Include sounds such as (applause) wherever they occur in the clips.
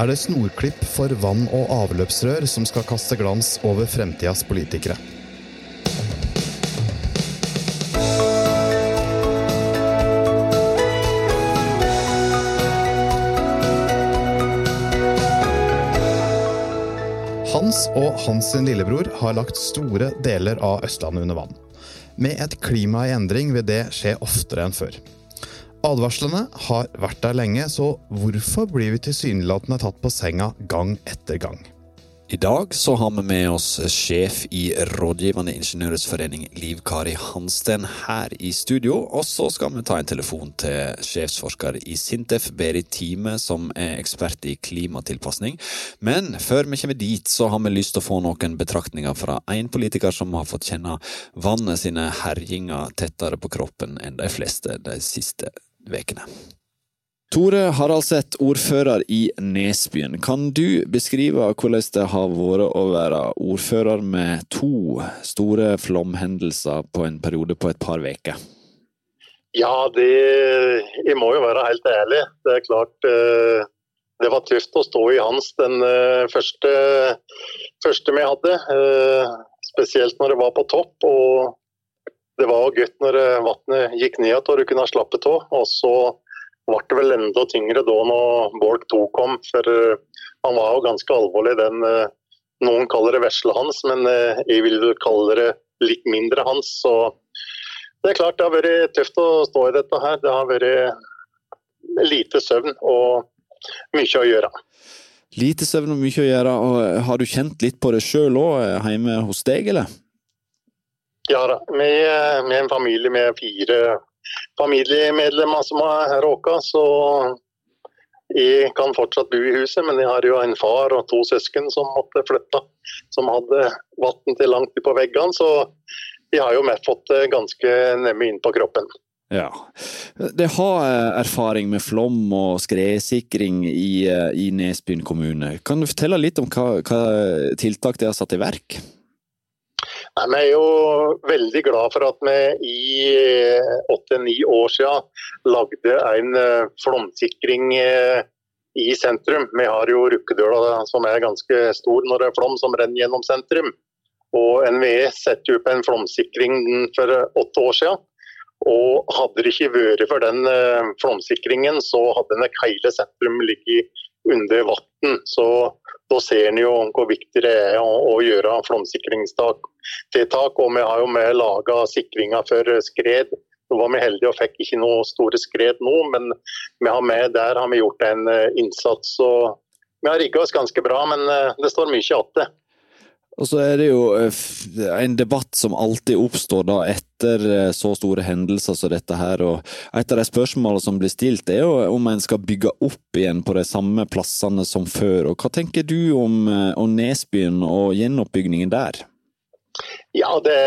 er det snorklipp for vann- og avløpsrør som skal kaste glans over fremtidas politikere. Hans og hans sin lillebror har lagt store deler av Østlandet under vann. Med et klima i endring vil det skje oftere enn før. Advarslene har vært der lenge, så hvorfor blir vi tilsynelatende tatt på senga gang etter gang? I dag så har vi med oss sjef i Rådgivende ingeniørers forening, Liv Kari Hansten, her i studio. Og så skal vi ta en telefon til sjefsforsker i Sintef, Berit Time, som er ekspert i klimatilpasning. Men før vi kommer dit, så har vi lyst til å få noen betraktninger fra en politiker som har fått kjenne vannet sine herjinger tettere på kroppen enn de fleste de siste ukene. Tore Haraldseth, ordfører i Nesbyen. Kan du beskrive hvordan det har vært å være ordfører med to store flomhendelser på en periode på et par uker? Ja, det, jeg må jo være helt ærlig. Det er klart eh, det var tøft å stå i hans den eh, første, første vi hadde. Eh, spesielt når det var på topp. og Det var godt når vannet gikk ned og du kunne slappe av. Og så ble det vel enda tyngre da når Borg 2 kom. For uh, han var jo ganske alvorlig, den uh, Noen kaller det vesle hans, men jeg vil kalle det litt mindre hans. Så det er klart det har vært tøft å stå i dette her. Det har vært lite søvn og mye å gjøre. Lite søvn og mye å gjøre. og Har du kjent litt på det sjøl òg, hjemme hos deg, eller? Ja da. Vi er en familie med fire familiemedlemmer som har råka, så jeg kan fortsatt bo i huset, men jeg har jo en far og to søsken som måtte flytte. Som hadde vann til langt på veggene, så de har jo fått det ganske nemme inn på kroppen. Ja. Det har erfaring med flom og skredsikring i, i Nesbyen kommune. Kan du fortelle litt om hva, hva tiltak de har satt i verk? Nei, vi er jo veldig glad for at vi i eh, åtte-ni år siden lagde en eh, flomsikring eh, i sentrum. Vi har jo Rukkedøla som er ganske stor når det er flom som renner gjennom sentrum. Og NVE setter opp en flomsikring for åtte år siden. Og hadde det ikke vært for den flomsikringen, så hadde nok hele sentrum ligget under vann. Så da ser en jo hvor viktig det er å, å gjøre flomsikringstiltak. Og vi har jo med laga sikringer for skred. Nå var vi heldige og fikk ikke noe store skred nå, men vi har med, der har vi gjort en eh, innsats. og Vi har rigga oss ganske bra, men eh, det står mye igjen. Og så er det jo eh, en debatt som alltid oppstår da etter eh, så store hendelser som dette her. og Et av de spørsmålene som blir stilt, er jo om en skal bygge opp igjen på de samme plassene som før. og Hva tenker du om, eh, om Nesbyen og gjenoppbyggingen der? Ja, det,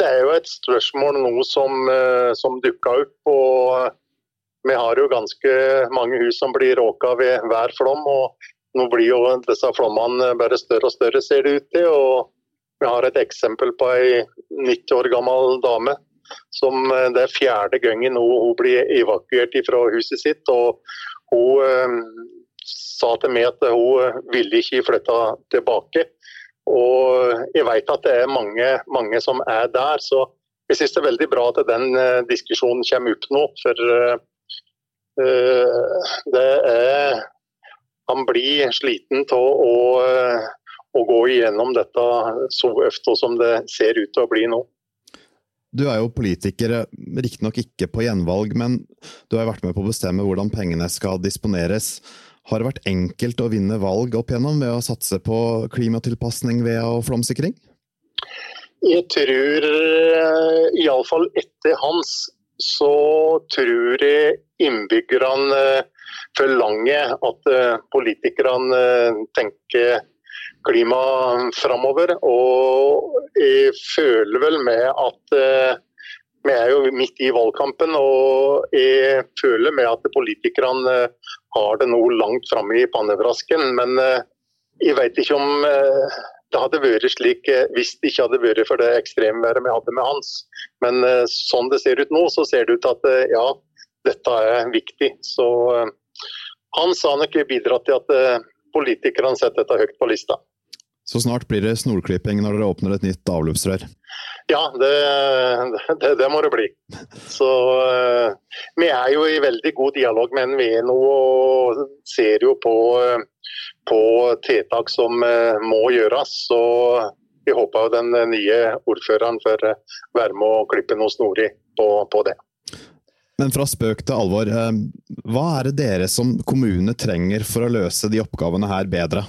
det, er jo et spørsmål nå som, som dukka opp. og Vi har jo ganske mange hus som blir råka ved hver flom. og nå blir jo disse flommene bare større og større, ser det ut til. og Vi har et eksempel på ei 90 år gammel dame som eh, det er fjerde gangen hun blir evakuert fra huset sitt. og Hun eh, sa til meg at hun eh, ville ikke flytte tilbake. Og jeg vet at det er mange, mange som er der. så jeg synes det er veldig bra at den diskusjonen kommer opp nå. For det er han blir sliten av å, eh, å, gå igjennom dette så ofte som det ser ut til å bli nå. Du er jo politiker, riktignok ikke på gjenvalg, men du har vært med på å bestemme hvordan pengene skal disponeres. Har det vært enkelt å vinne valg opp igjennom ved å satse på klimatilpasning ved og flomsikring? Jeg tror, eh, iallfall etter hans, så tror jeg innbyggerne forlanger at eh, politikerne eh, tenker klima framover. Og jeg føler vel med at eh, vi er jo midt i valgkampen, og jeg føler med at politikerne har det noe langt framme i pannebrasken. Men jeg vet ikke om det hadde vært slik hvis det ikke hadde vært for det ekstremværet vi hadde med Hans. Men sånn det ser ut nå, så ser det ut at ja, dette er viktig. Så han sa nok bidratt til at eh, politikerne setter dette høyt på lista. Så snart blir det snorklipping når dere åpner et nytt avløpsrør? Ja, det, det, det, må det bli. Så uh, Vi er jo i veldig god dialog med NVE nå og ser jo på, på tiltak som må gjøres. Så vi håper den nye ordføreren får være med å klippe noe snorig på, på det. Men fra spøk til alvor, eh, hva er det dere som kommune trenger for å løse de oppgavene her bedre?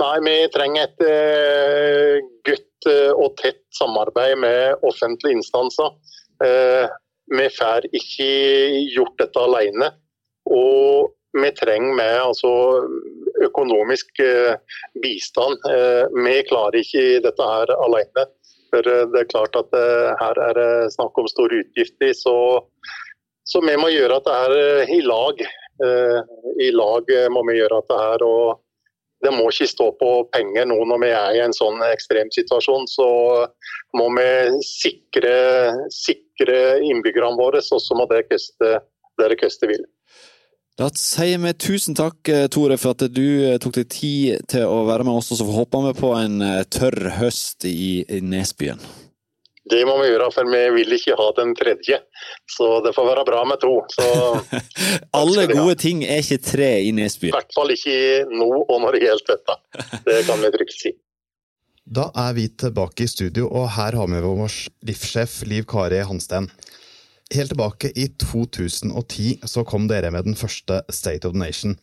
Nei, Vi trenger et uh, godt uh, og tett samarbeid med offentlige instanser. Vi får ikke gjort dette alene. Og vi trenger med altså, økonomisk bistand. vi klarer ikke dette her alene. For det er klart at her er det snakk om store utgifter. Så, så vi må gjøre dette her i lag. I lag må vi gjøre dette her. og det må ikke stå på penger nå når vi er i en sånn ekstrem situasjon. Så må vi sikre, sikre innbyggerne våre, så må det koste det det koste vil. Da sier vi tusen takk, eh, Tore, for at du eh, tok deg tid til å være med oss. Og så håper vi på en eh, tørr høst i, Nesbyen. Det må vi gjøre, for vi vil ikke ha den tredje. Så det får være bra med to. (laughs) Alle gode ting er ikke tre i Nesby? I hvert fall ikke nå og når det gjelder dette. Det kan vi trygt si. Da er vi tilbake i studio, og her har vi vår livssjef Liv Kari Hansten. Helt tilbake i 2010 så kom dere med den første State of the Nation.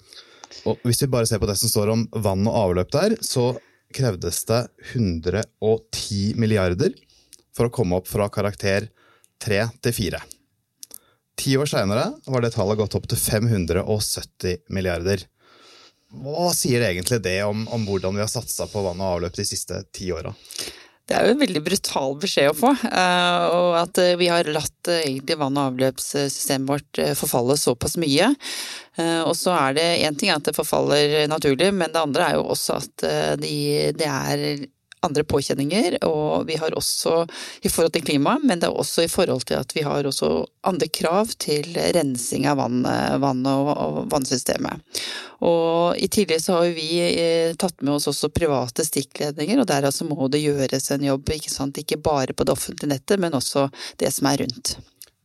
Og Hvis vi bare ser på det som står om vann og avløp der, så krevdes det 110 milliarder for å komme opp fra karakter 3 til 4. Ti år seinere var det tallet gått opp til 570 milliarder. Hva sier egentlig det om, om hvordan vi har satsa på vann og avløp de siste ti åra? Det er jo en veldig brutal beskjed å få. Eh, og at eh, vi har latt eh, egentlig vann- og avløpssystemet vårt forfalle såpass mye. Og så er det én ting at det forfaller naturlig, men det andre er jo også at de, det er andre påkjenninger, og vi har også i forhold til klima, men det er også i forhold til at vi har også andre krav til rensing av vann, vann og, og, vannsystemet. Og i tidligere så har vi eh, tatt med oss også private stikkledninger, og der altså må det gjøres en jobb, ikke sant, ikke bare på det offentlige nettet, men også det som er rundt.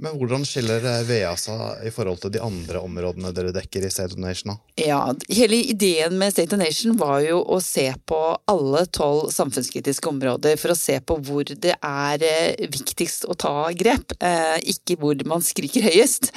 Men hvordan skiller VEA seg i forhold til de andre områdene dere dekker i State of Nation? Ja, Hele ideen med State of Nation var jo å se på alle tolv samfunnskritiske områder for å se på hvor det er eh, viktigst å ta grep, eh, ikke hvor man skriker høyest.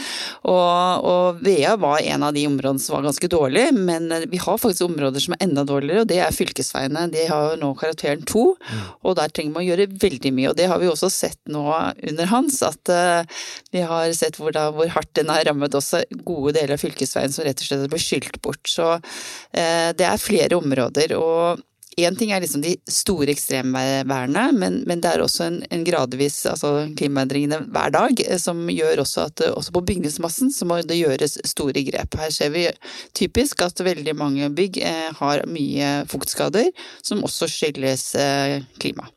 Og, og VEA var en av de områdene som var ganske dårlige, men vi har faktisk områder som er enda dårligere, og det er fylkesveiene. De har nå karakteren to, mm. og der trenger man å gjøre veldig mye. Og det har vi også sett nå under hans, at eh, vi har sett hvor, da, hvor hardt den har rammet også gode deler av fylkesveien som rett og slett ble skylt bort. Så eh, det er flere områder. og Én ting er liksom de store ekstremværene, men, men, det er også en, en gradvis altså klimaendringene hver dag eh, som gjør også at også på bygningsmassen så må det gjøres store grep. Her ser vi typisk at veldig mange bygg eh, har mye fuktskader, som også skyldes eh, klima.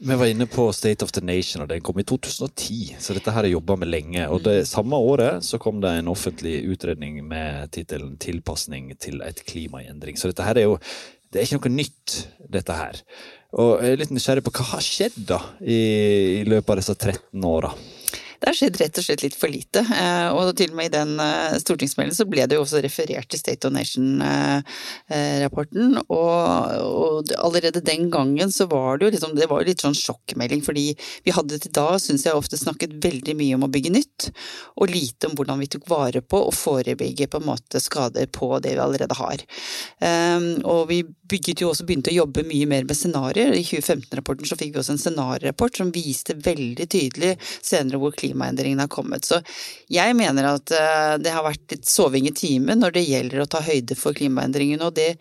Vi var inne på State of the Nation, og den kom i 2010, så dette her jeg jobba med lenge. Og det samme året så kom det en offentlig utredning med tittelen 'Tilpasning til et klima i endring'. Så dette her er jo det er ikke noe nytt, dette her. Og jeg er litt nysgjerrig på hva har skjedd da i, i løpet av disse 13 åra? Det har skjedd rett og slett litt for lite. Eh, og til og med i den eh, stortingsmeldingen så ble det jo også referert til State of Nation-rapporten. Og, allerede den gangen så var det jo liksom, det var litt sånn sjokkmelding, fordi vi hadde til da, syns jeg, ofte snakket veldig mye om å bygge nytt, og lite om hvordan vi tok vare på og forebygge på en måte skader på det vi allerede har. Eh, og vi bygget jo også, begynte å jobbe mye mer med scenarioer. I 2015-rapporten så fikk vi også en scenariorapport som viste veldig tydelig senere hvor klima klimaendringene har kommet. Så jeg mener at eh, det har vært litt soving i timen når det gjelder å ta høyde for klimaendringene. og det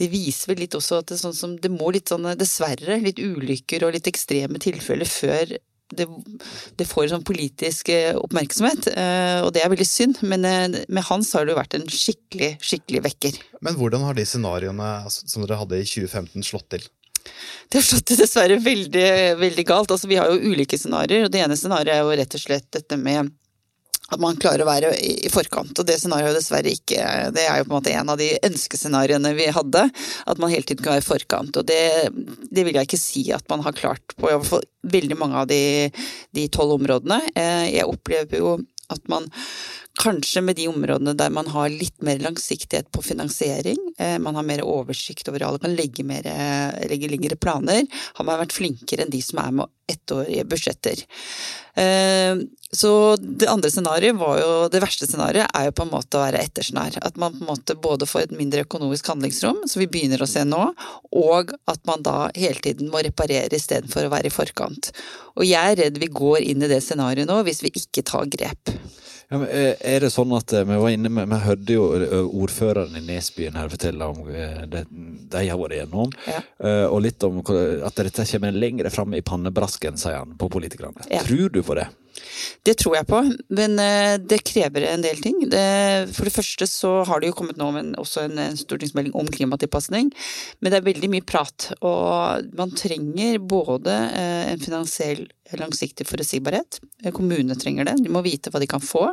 det viser vel litt også at det, sånn som, det må litt sånn, dessverre, litt ulykker og litt ekstreme tilfeller før det, det, får sånn politisk eh, oppmerksomhet, eh, og det er veldig synd. Men med Hans har det jo vært en skikkelig, skikkelig vekker. Men hvordan har de scenarioene altså, som dere hadde i 2015 slått til? Det har slått dessverre veldig, veldig galt. Altså, vi har jo ulike scenarioer, og det ene scenarioet er jo rett og slett dette med at man klarer å være i forkant. Og det scenarioet dessverre ikke Det er jo på en måte en av de ønskescenarioene vi hadde. At man hele tiden kan være i forkant. Og det, det vil jeg ikke si at man har klart på i hvert fall veldig mange av de tolv områdene. Eh, jeg opplever jo at man Kanskje med de områdene der man har litt mer langsiktighet på finansiering, eh, man har mer oversikt over alle, kan legge, mer, legge lengre planer, har man vært flinkere enn de som er med ettårige budsjetter. Eh, så det andre scenarioet var jo Det verste scenarioet er jo på en måte å være ettersnær. At man på en måte både får et mindre økonomisk handlingsrom, som vi begynner å se nå, og at man da hele tiden må reparere istedenfor å være i forkant. Og jeg er redd vi går inn i det scenarioet nå hvis vi ikke tar grep. Ja, eh, er det sånn at eh, vi var inne med, vi hørte jo eh, ordføreren i Nesbyen her fortelle om det de har vært igjennom, ja. og litt om at dette kommer lenger fram i pannebrasken, sier han, på politikerne. Ja. Tror du på det? Det tror jeg på, men det krever en del ting. For det første så har det jo kommet nå også en, stortingsmelding om klimatilpasning, men det er veldig mye prat. Og man trenger både en finansiell langsiktig forutsigbarhet. Kommunene trenger det, de må vite hva de kan få.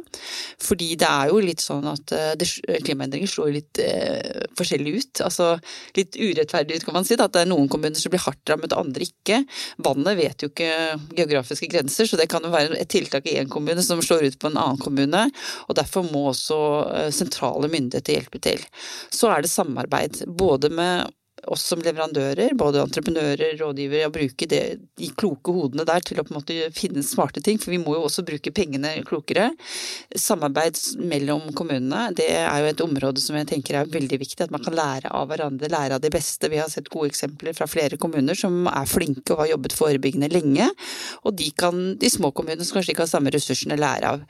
Fordi det er jo litt sånn at eh, klimaendringer slår litt eh, forskjellig ut. Altså litt urettferdig ut, kan man si. At det er noen kommuner som blir hardt rammet, andre ikke. Vannet vet jo ikke geografiske grenser, så det kan jo være et tiltak i én kommune som slår ut på en annen kommune. Og derfor må også eh, sentrale myndigheter hjelpe til. Så er det samarbeid, både med oss som leverandører, både entreprenører, rådgivere, å bruke det, de kloke hodene der til å på en måte finne smarte ting. For vi må jo også bruke pengene klokere. Samarbeid mellom kommunene, det er jo et område som jeg tenker er veldig viktig. At man kan lære av hverandre, lære av de beste. Vi har sett gode eksempler fra flere kommuner som er flinke og har jobbet forebyggende lenge. Og de kan de små kommunene som kanskje ikke har samme ressursene, lære av.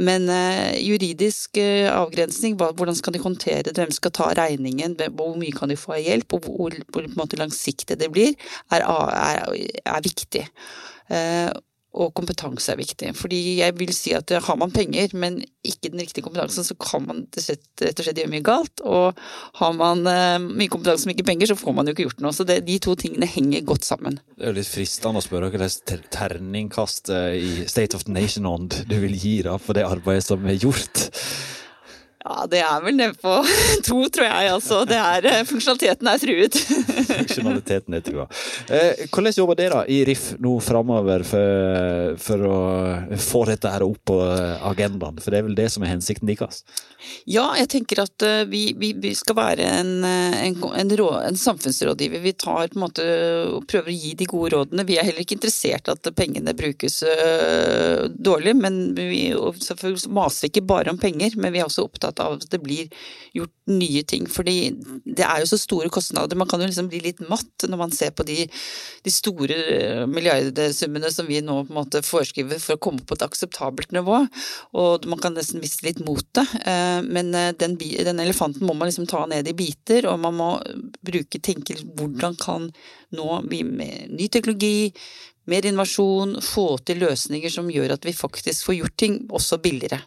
Men eh, juridisk eh, avgrensning, hvordan skal de håndtere det, hvem skal ta regningen, hvor mye kan de få av hjelp? og hvor, hvor langsiktig det blir, er, er, er viktig. Eh, og kompetanse er viktig. Fordi jeg vil si at har man penger, men ikke den riktige kompetansen, så kan man rett og slett gjøre mye galt. Og har man eh, mye kompetanse, men ikke penger, så får man jo ikke gjort noe. Så det, de to tingene henger godt sammen. Det er jo litt fristende å spørre slags terningkast i State of the Nation Ånd du vil gi da for det arbeidet som er gjort. Ja, det er vel nede på (laughs) to, tror jeg. altså. Det er, eh, funksjonaliteten er truet. (laughs) funksjonaliteten er trua. Eh, hvordan jobber dere i RIF nå framover for, for, å få dette her opp på agendaen? For det er vel det som er hensikten deres? Ja, jeg tenker at eh, vi, vi, vi skal være en, en, en, rå, en, samfunnsrådgiver. Vi tar på en måte og prøver å gi de gode rådene. Vi er heller ikke interessert i at pengene brukes dårlig, men vi maser ikke bare om penger. Men vi er også opptatt opptatt av at det blir gjort nye ting. Fordi det er jo så store kostnader. Man kan jo liksom bli litt matt når man ser på de, de store eh, milliardsummene som vi nå på en måte foreskriver for å komme på et akseptabelt nivå. Og man kan nesten miste litt motet. Eh, men eh, den, den, elefanten må man liksom ta ned i biter, og man må bruke, tenke hvordan kan nå med ny teknologi, mer innovasjon, få til løsninger som gjør at vi faktisk får gjort ting også billigere.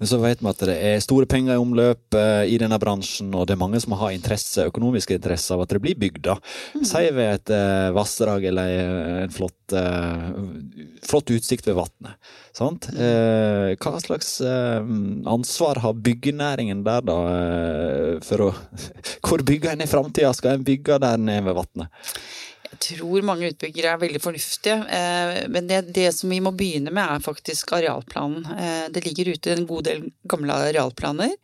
Men så vet vi at det er store penger i omløp uh, i denne bransjen, og det er mange som har interesse, økonomiske interesse av at det blir bygd. Mm. Sier vi et uh, vassdrag eller en flott, flott utsikt ved vannet. Sant? Uh, hva slags ansvar har byggenæringen der, da? for å (laughs) Hvor bygger en i framtida? Skal en bygge der nede ved vannet? Tror mange utbyggere er veldig fornuftige. Eh, men det, det, som vi må begynne med, er faktisk arealplanen. Eh, det ligger ute en god del gamle arealplaner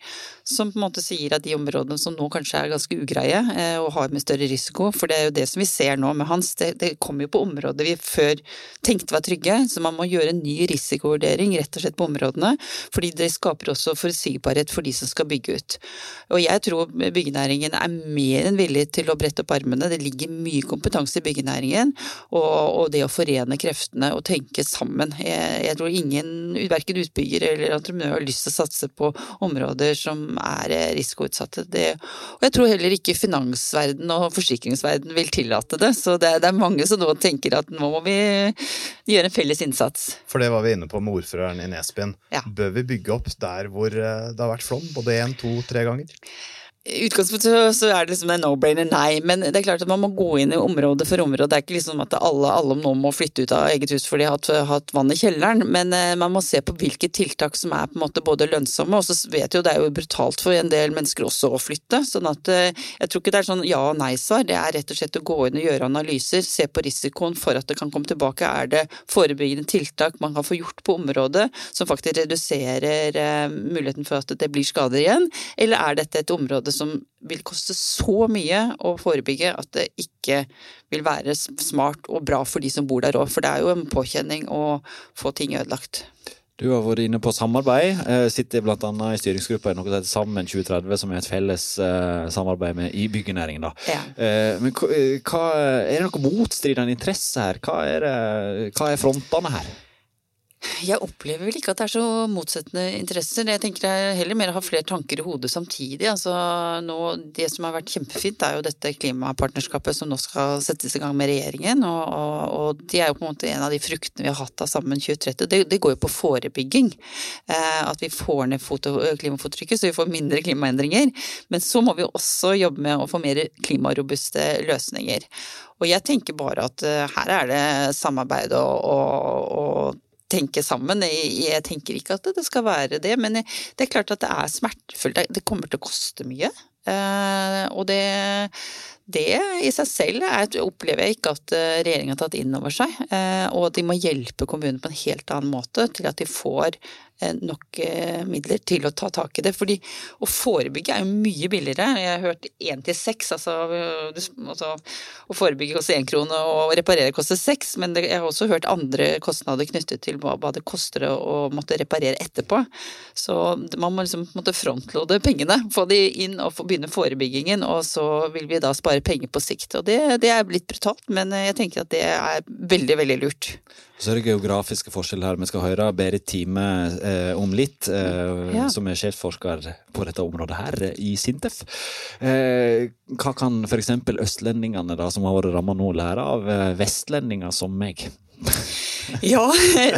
som på en måte sier at de områdene som nå kanskje er ganske ugreie eh, og har med større risiko, for det er jo det som vi ser nå med Hans, det, det kommer jo på områder vi før tenkte var trygge, så man må gjøre en ny risikovurdering rett og slett på områdene, fordi det skaper også forutsigbarhet for de som skal bygge ut. Og jeg tror byggenæringen er mer enn villig til å brette opp armene, det ligger mye kompetanse i byggenæringen, og, og det å forene kreftene og tenke sammen. Jeg, jeg tror ingen, verken utbygger eller entreprenør, har lyst til å satse på områder som er eh, risikoutsatte. Det, og jeg tror heller ikke finansverden og forsikringsverden vil tillate det. Så det, det, er mange som nå tenker at nå må vi gjøre en felles innsats. For det var vi inne på med ordføreren i Nesbyen. Ja. Bør vi bygge opp der hvor eh, det har vært flom? Både én, to, tre ganger? Utgangspunktet så er det liksom en no-brainer nei, men det er klart at man må gå inn i område for område. Det er ikke liksom at alle, alle nå må flytte ut av eget hus fordi de har hatt vann i kjelleren, men eh, man må se på hvilke tiltak som er på en måte både lønnsomme, og så vet jo det er jo brutalt for en del mennesker også å flytte. sånn at eh, jeg tror ikke det er sånn ja- og nei-svar, det er rett og slett å gå inn og gjøre analyser, se på risikoen for at det kan komme tilbake. Er det forebyggende tiltak man kan få gjort på området som faktisk reduserer eh, muligheten for at det blir skader igjen, eller er dette et område som vil koste så mye å forebygge at det ikke vil være smart og bra for de som bor der òg. For det er jo en påkjenning å få ting ødelagt. Du har vært inne på samarbeid. Eh, sitter bl.a. i styringsgruppa i noe som heter Sammen 2030, som er et felles eh, samarbeid med, i byggenæringen. Ja. Eh, men hva, er det noe motstridende interesse her? Hva er, hva er frontene her? Jeg opplever vel ikke at det er så motsettende interesser. Jeg tenker jeg heller mer har flere tanker i hodet samtidig. Altså, nå, det som har vært kjempefint, er jo dette klimapartnerskapet som nå skal settes i gang med regjeringen. Og, og, og det er jo på en måte en av de fruktene vi har hatt av Sammen 2030. Det, det går jo på forebygging. Eh, at vi får ned foto, klimafottrykket, så vi får mindre klimaendringer. Men så må vi også jobbe med å få mer klimarobuste løsninger. Og jeg tenker bare at uh, her er det samarbeid og, og, og tenke sammen. Jeg tenker ikke at det skal være det, men det er klart at det er smertefullt. Det kommer til å koste mye. Eh, og det, det i seg selv er, opplever jeg ikke at eh, regjeringen har tatt inn over seg. Eh, og de må hjelpe kommunene på en helt annen måte til at de får nok eh, midler til å ta tak i det. Fordi å forebygge er jo mye billigere. Jeg har hørt én til seks. Altså, altså, å forebygge koster én krone og å reparere koster seks. Men jeg har også hørt andre kostnader knyttet til hva, det koster å måtte reparere etterpå. Så man må liksom måtte frontlode pengene. Få de inn og begynne forebyggingen. Og så vil vi da spare penger på sikt. Og det, det er blitt brutalt, men jeg tenker at det er veldig, veldig lurt. Så er det geografiske forskjeller her. Vi skal høre Berit Time eh, om litt, eh, ja. som er sjefforsker på dette området her i Sintef. Eh, hva kan f.eks. østlendingene, da, som har vært ramma nå, lære av eh, vestlendinger som meg? (laughs) (laughs) ja,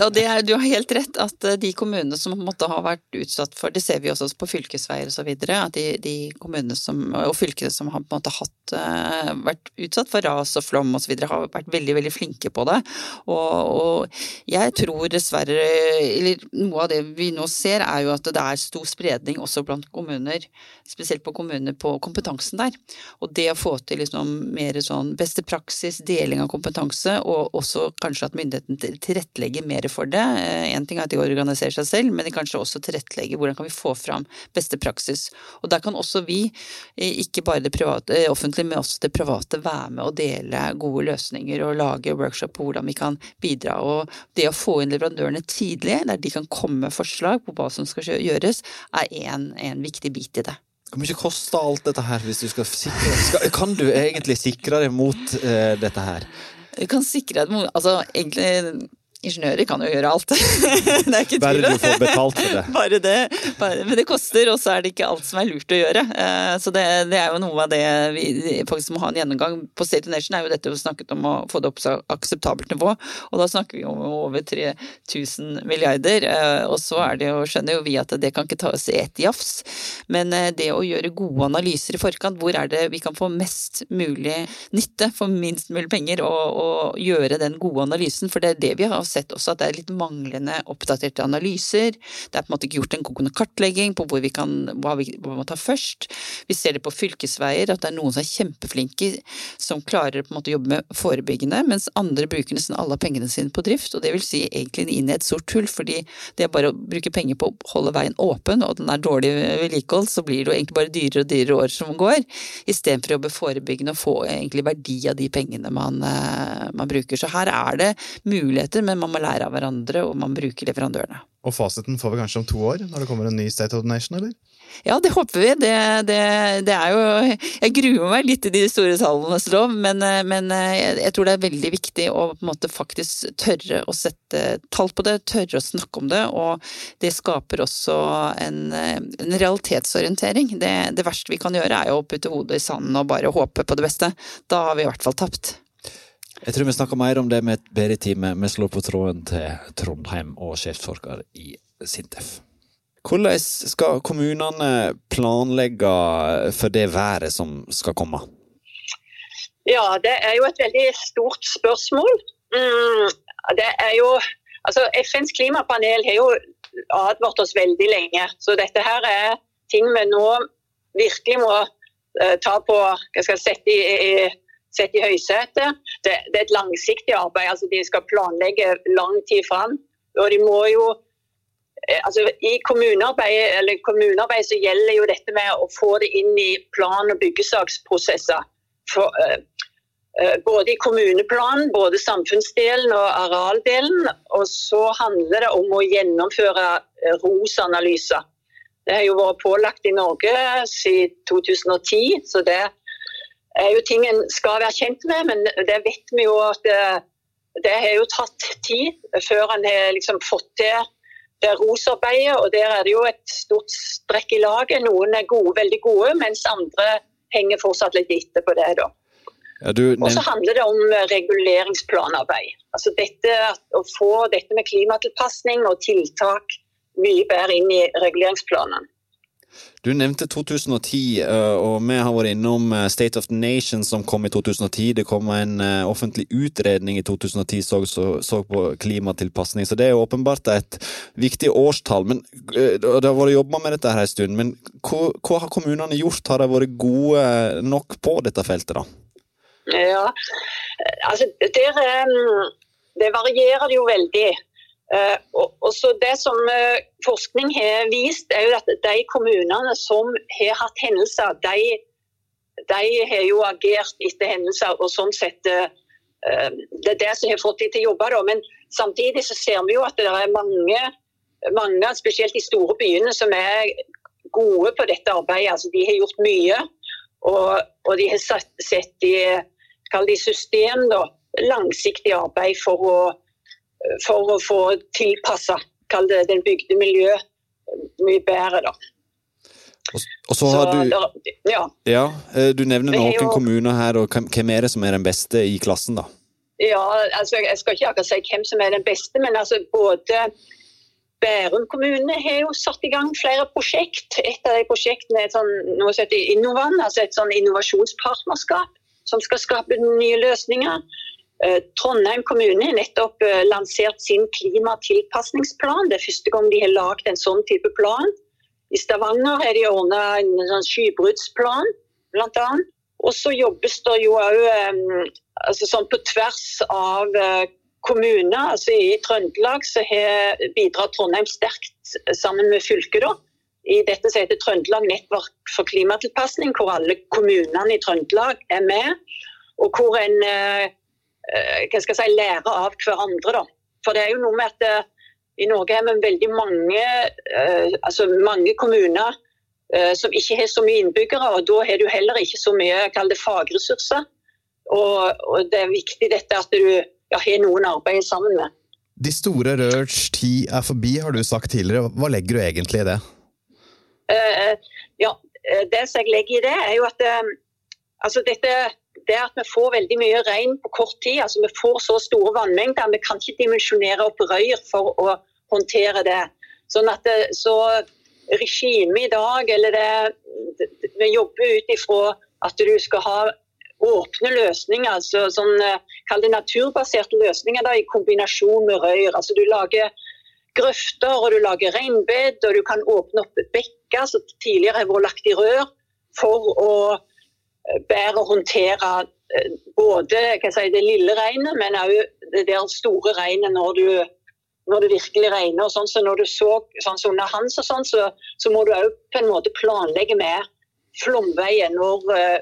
og er, du har helt rett at eh, de kommunene som måtte ha vært utsatt for Det ser vi også på fylkesveier osv. At de, de, kommunene som, og fylkene som har på en måte hatt, eh, vært utsatt for ras og flom osv., har vært veldig veldig flinke på det. Og, og, jeg tror dessverre Eller noe av det vi nå ser, er jo at det er stor spredning også blant kommuner. Spesielt på kommuner på kompetansen der. Og det å få til liksom mer sånn beste praksis, deling av kompetanse, og også kanskje at myndighetene tilrettelegge mer for det. Én eh, ting er at de organiserer seg selv, men de kanskje også tilrettelegger hvordan kan vi få fram beste praksis. Og der kan også vi, eh, ikke bare det private, eh, offentlige, men også det private, være med og dele gode løsninger og lage workshop på hvordan vi kan bidra. Og det å få inn leverandørene tidlig, der de kan komme med forslag på hva som skal gjøres, er en, viktig bit i det. Hvor mye koster alt dette her, hvis du skal sikre Kan du egentlig sikre deg mot uh, dette her? Du kan sikre deg Altså, egentlig Ingeniører kan jo gjøre alt. (laughs) det er ikke Bare du får (laughs) betalt for det. Bare det. Bare, men det koster, og så er det ikke alt som er lurt å gjøre. Eh, så det, det er jo noe av det vi faktisk må ha en gjennomgang. På State Nation er jo dette vi snakket om å få det opp på akseptabelt nivå, og da snakker vi om over 3000 milliarder. Eh, og så er det jo, skjønner jo vi at det kan ikke tas i ett jafs, men eh, det å gjøre gode analyser i forkant, hvor er det vi kan få mest mulig nytte for minst mulig penger, og, og gjøre den gode analysen, for det er det vi har sett også at det er litt manglende oppdaterte analyser. Det er på en måte ikke gjort en god kartlegging på hvor vi kan, hva vi, hva vi må ta først. Vi ser det på fylkesveier, at det er noen som er kjempeflinke, som klarer på en måte å jobbe med forebyggende, mens andre bruker nesten alle pengene sine på drift. Og det vil si egentlig inn i et sort hull, fordi det er bare å bruke penger på å holde veien åpen, og den er dårlig vedlikehold, så blir det jo egentlig bare dyrere og dyrere år som går, istedenfor å jobbe forebyggende og få egentlig verdi av de pengene man, eh, man bruker. Så her er det muligheter, men man må lære av hverandre, og man bruker leverandørene. Og fasiten får vi kanskje om to år, når det kommer en ny State of the Nation, eller? Ja, det håper vi. Det, det, det, er jo Jeg gruer meg litt i de store tallenes lov, men, men jeg tror det er veldig viktig å på en måte faktisk tørre å sette tall på det, tørre å snakke om det. Og det skaper også en, en realitetsorientering. Det, det verste vi kan gjøre er jo å putte hodet i sanden og bare håpe på det beste. Da har vi i hvert fall tapt. Jeg tror vi snakker mer om det med et bedre time. Vi slår på tråden til Trondheim og sjefsforsker i Sintef. Hvordan skal kommunene planlegge for det været som skal komme? Ja, det er jo et veldig stort spørsmål. Mm, det er jo Altså, FNs klimapanel har jo advart oss veldig lenge. Så dette her er ting vi nå virkelig må uh, ta på hva skal jeg sette i, i, sette i høysetet. Det, det, er et langsiktig arbeid. altså De skal planlegge lang tid fram. Og de må jo eh, altså I kommunearbeid, kommunearbeid så gjelder jo dette med å få det inn i plan- og byggesaksprosesser. For, uh, Eh, både i kommuneplanen, både samfunnsdelen og arealdelen. Og så handler det om å gjennomføre eh, ROS-analyser. Det har jo vært pålagt i Norge siden 2010, så det er jo ting en skal være kjent med. Men det vet vi jo at det, det har jo tatt tid før en har liksom fått til det ROS-arbeidet. Og der er det jo et stort strekk i laget. Noen er gode, veldig gode, mens andre henger fortsatt litt etter på det. da. Ja, og så handler det om eh, reguleringsplanarbeid. Altså dette, å få dette med klimatilpasning og tiltak mye bedre inn i reguleringsplanene. Du nevnte 2010, eh, og vi har vært innom eh, State of the Nation som kom i 2010. Det kom en offentlig utredning i 2010 som så, så, på klimatilpasning, så det er åpenbart et viktig årstall. Men, det har vært jobba med dette her en stund, men hva, hva har kommunene gjort? Har de vært gode nok på dette feltet? da? Ja, altså der, Det varierer jo veldig. Eh, og så Det som eh, forskning har vist, er jo at de kommunene som har hatt hendelser, de, de har jo agert etter hendelser. og sånn sett eh, Det er det som har fått dem til å jobbe. Da. Men samtidig så ser vi jo at det er mange, mange, spesielt de store byene, som er gode på dette arbeidet. Altså, de har gjort mye. Og, og de har sett, sett i system, da, langsiktig arbeid for å, for å få tilpassa den bygde miljø mye bedre. da. Og så har du ja. ja. Eh, du nevner noen jo, kommuner her, og hvem er det som er den beste i klassen, da? Ja, altså Jeg skal ikke akkurat si hvem som er den beste, men altså både Bærum kommune har jo satt i gang flere prosjekt. Et av de prosjektene er sånn, noe som heter Innovan, altså et sånn innovasjonspartnerskap som skal skape nye løsninger. Eh, Trondheim kommune har nettopp eh, lansert sin klimatilpasningsplan. Det er første gang de har lagd en sånn type plan. I Stavanger har de ordna en sånn skybruddsplan, bl.a. Og så jobbes det jo òg eh, altså sånn på tvers av kommuner. Altså I Trøndelag så har bidratt Trondheim sterkt sammen med fylket. da, i dette som heter Trøndelag nettverk for klimatilpasning, hvor alle kommunene i Trøndelag er med. Og hvor en eh, hva skal jeg si, lære av hverandre. Da. For det er jo noe med at eh, i Norge har vi veldig mange, altså mange kommuner som ikke har så mye innbyggere. og Da har du heller ikke så mye det fagressurser. Og, og, det er viktig dette at du ja, har noen arbeid sammen med. De store rørts tid er forbi, har du sagt tidligere. Hva legger du egentlig i det? Eh, ja, eh, det som jeg legger i det, er jo at eh, altså dette, det at vi får veldig mye regn på kort tid, altså vi får så store vannmengder, vi kan ikke dimensjonere opp røyr for å håndtere det. Sånn at det, så regimet i dag, eller det, vi jobber ut ifra at du skal ha åpne løsninger, altså sånn, kall det naturbaserte løsninger da, i kombinasjon med røyr. Altså du lager grøfter, og du lager reinbed, og du kan åpne opp bekker som tidligere har vært lagt i rør, for å eh, bedre håndtere eh, både si, det lille regnet, men òg det der store regnet når, når det virkelig regner. og sånn, så Når du så sånn som under Hans, og sånn, så, så må du òg på en måte planlegge med flomveier når, eh,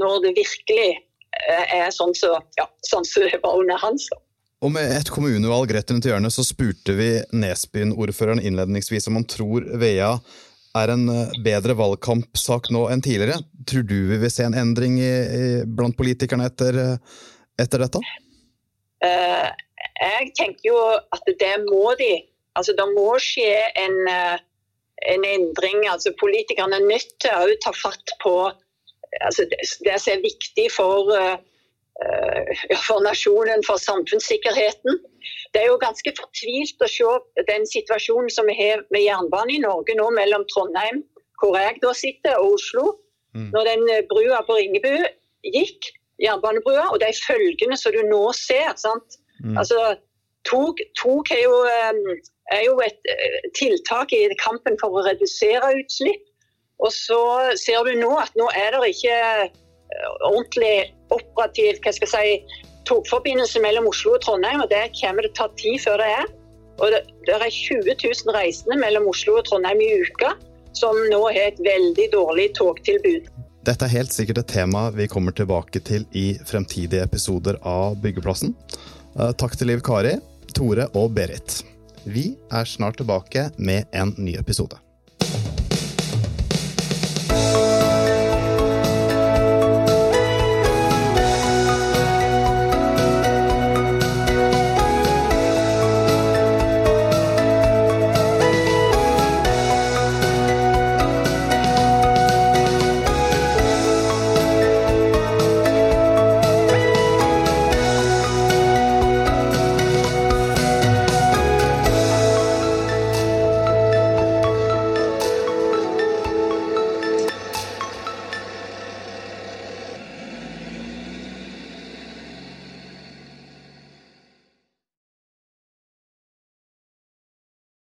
når det virkelig er sånn som så, ja, sånn så det var under Hans. Og med et kommunevalg rett rundt hjørnet så spurte vi Nesbyen-ordføreren innledningsvis om han tror Vea er en eh, bedre valgkampsak nå enn tidligere. Tror du vi vil se en endring i, i, blant politikerne etter, eh, etter dette? Uh, jeg tenker jo at det må de. Altså, det må skje en, en endring. Altså, politikerne er nødt til å ta fatt på altså, det, det som er viktig for uh, for nasjonen, for samfunnssikkerheten. Det er jo ganske fortvilt å se den situasjonen som vi har med jernbane i Norge nå mellom Trondheim, hvor jeg da sitter, og Oslo. Mm. Når den brua på Ringebu gikk, jernbanebrua, og de følgene som du nå ser. sant? Mm. Altså, Tog, tog er, jo, er, jo, et tiltak i kampen for å redusere utslipp. Og så ser du nå at nå er det ikke ordentlig operativ hva skal jeg si, togforbindelse mellom Oslo og Trondheim, og det kommer det ta tid før det er. Og det, det er 20 000 reisende mellom Oslo og Trondheim i uka, som nå har et veldig dårlig togtilbud. Dette er helt sikkert et tema vi kommer tilbake til i fremtidige episoder av Byggeplassen. Eh, takk til Liv Kari, Tore og Berit. Vi er snart tilbake med en ny episode.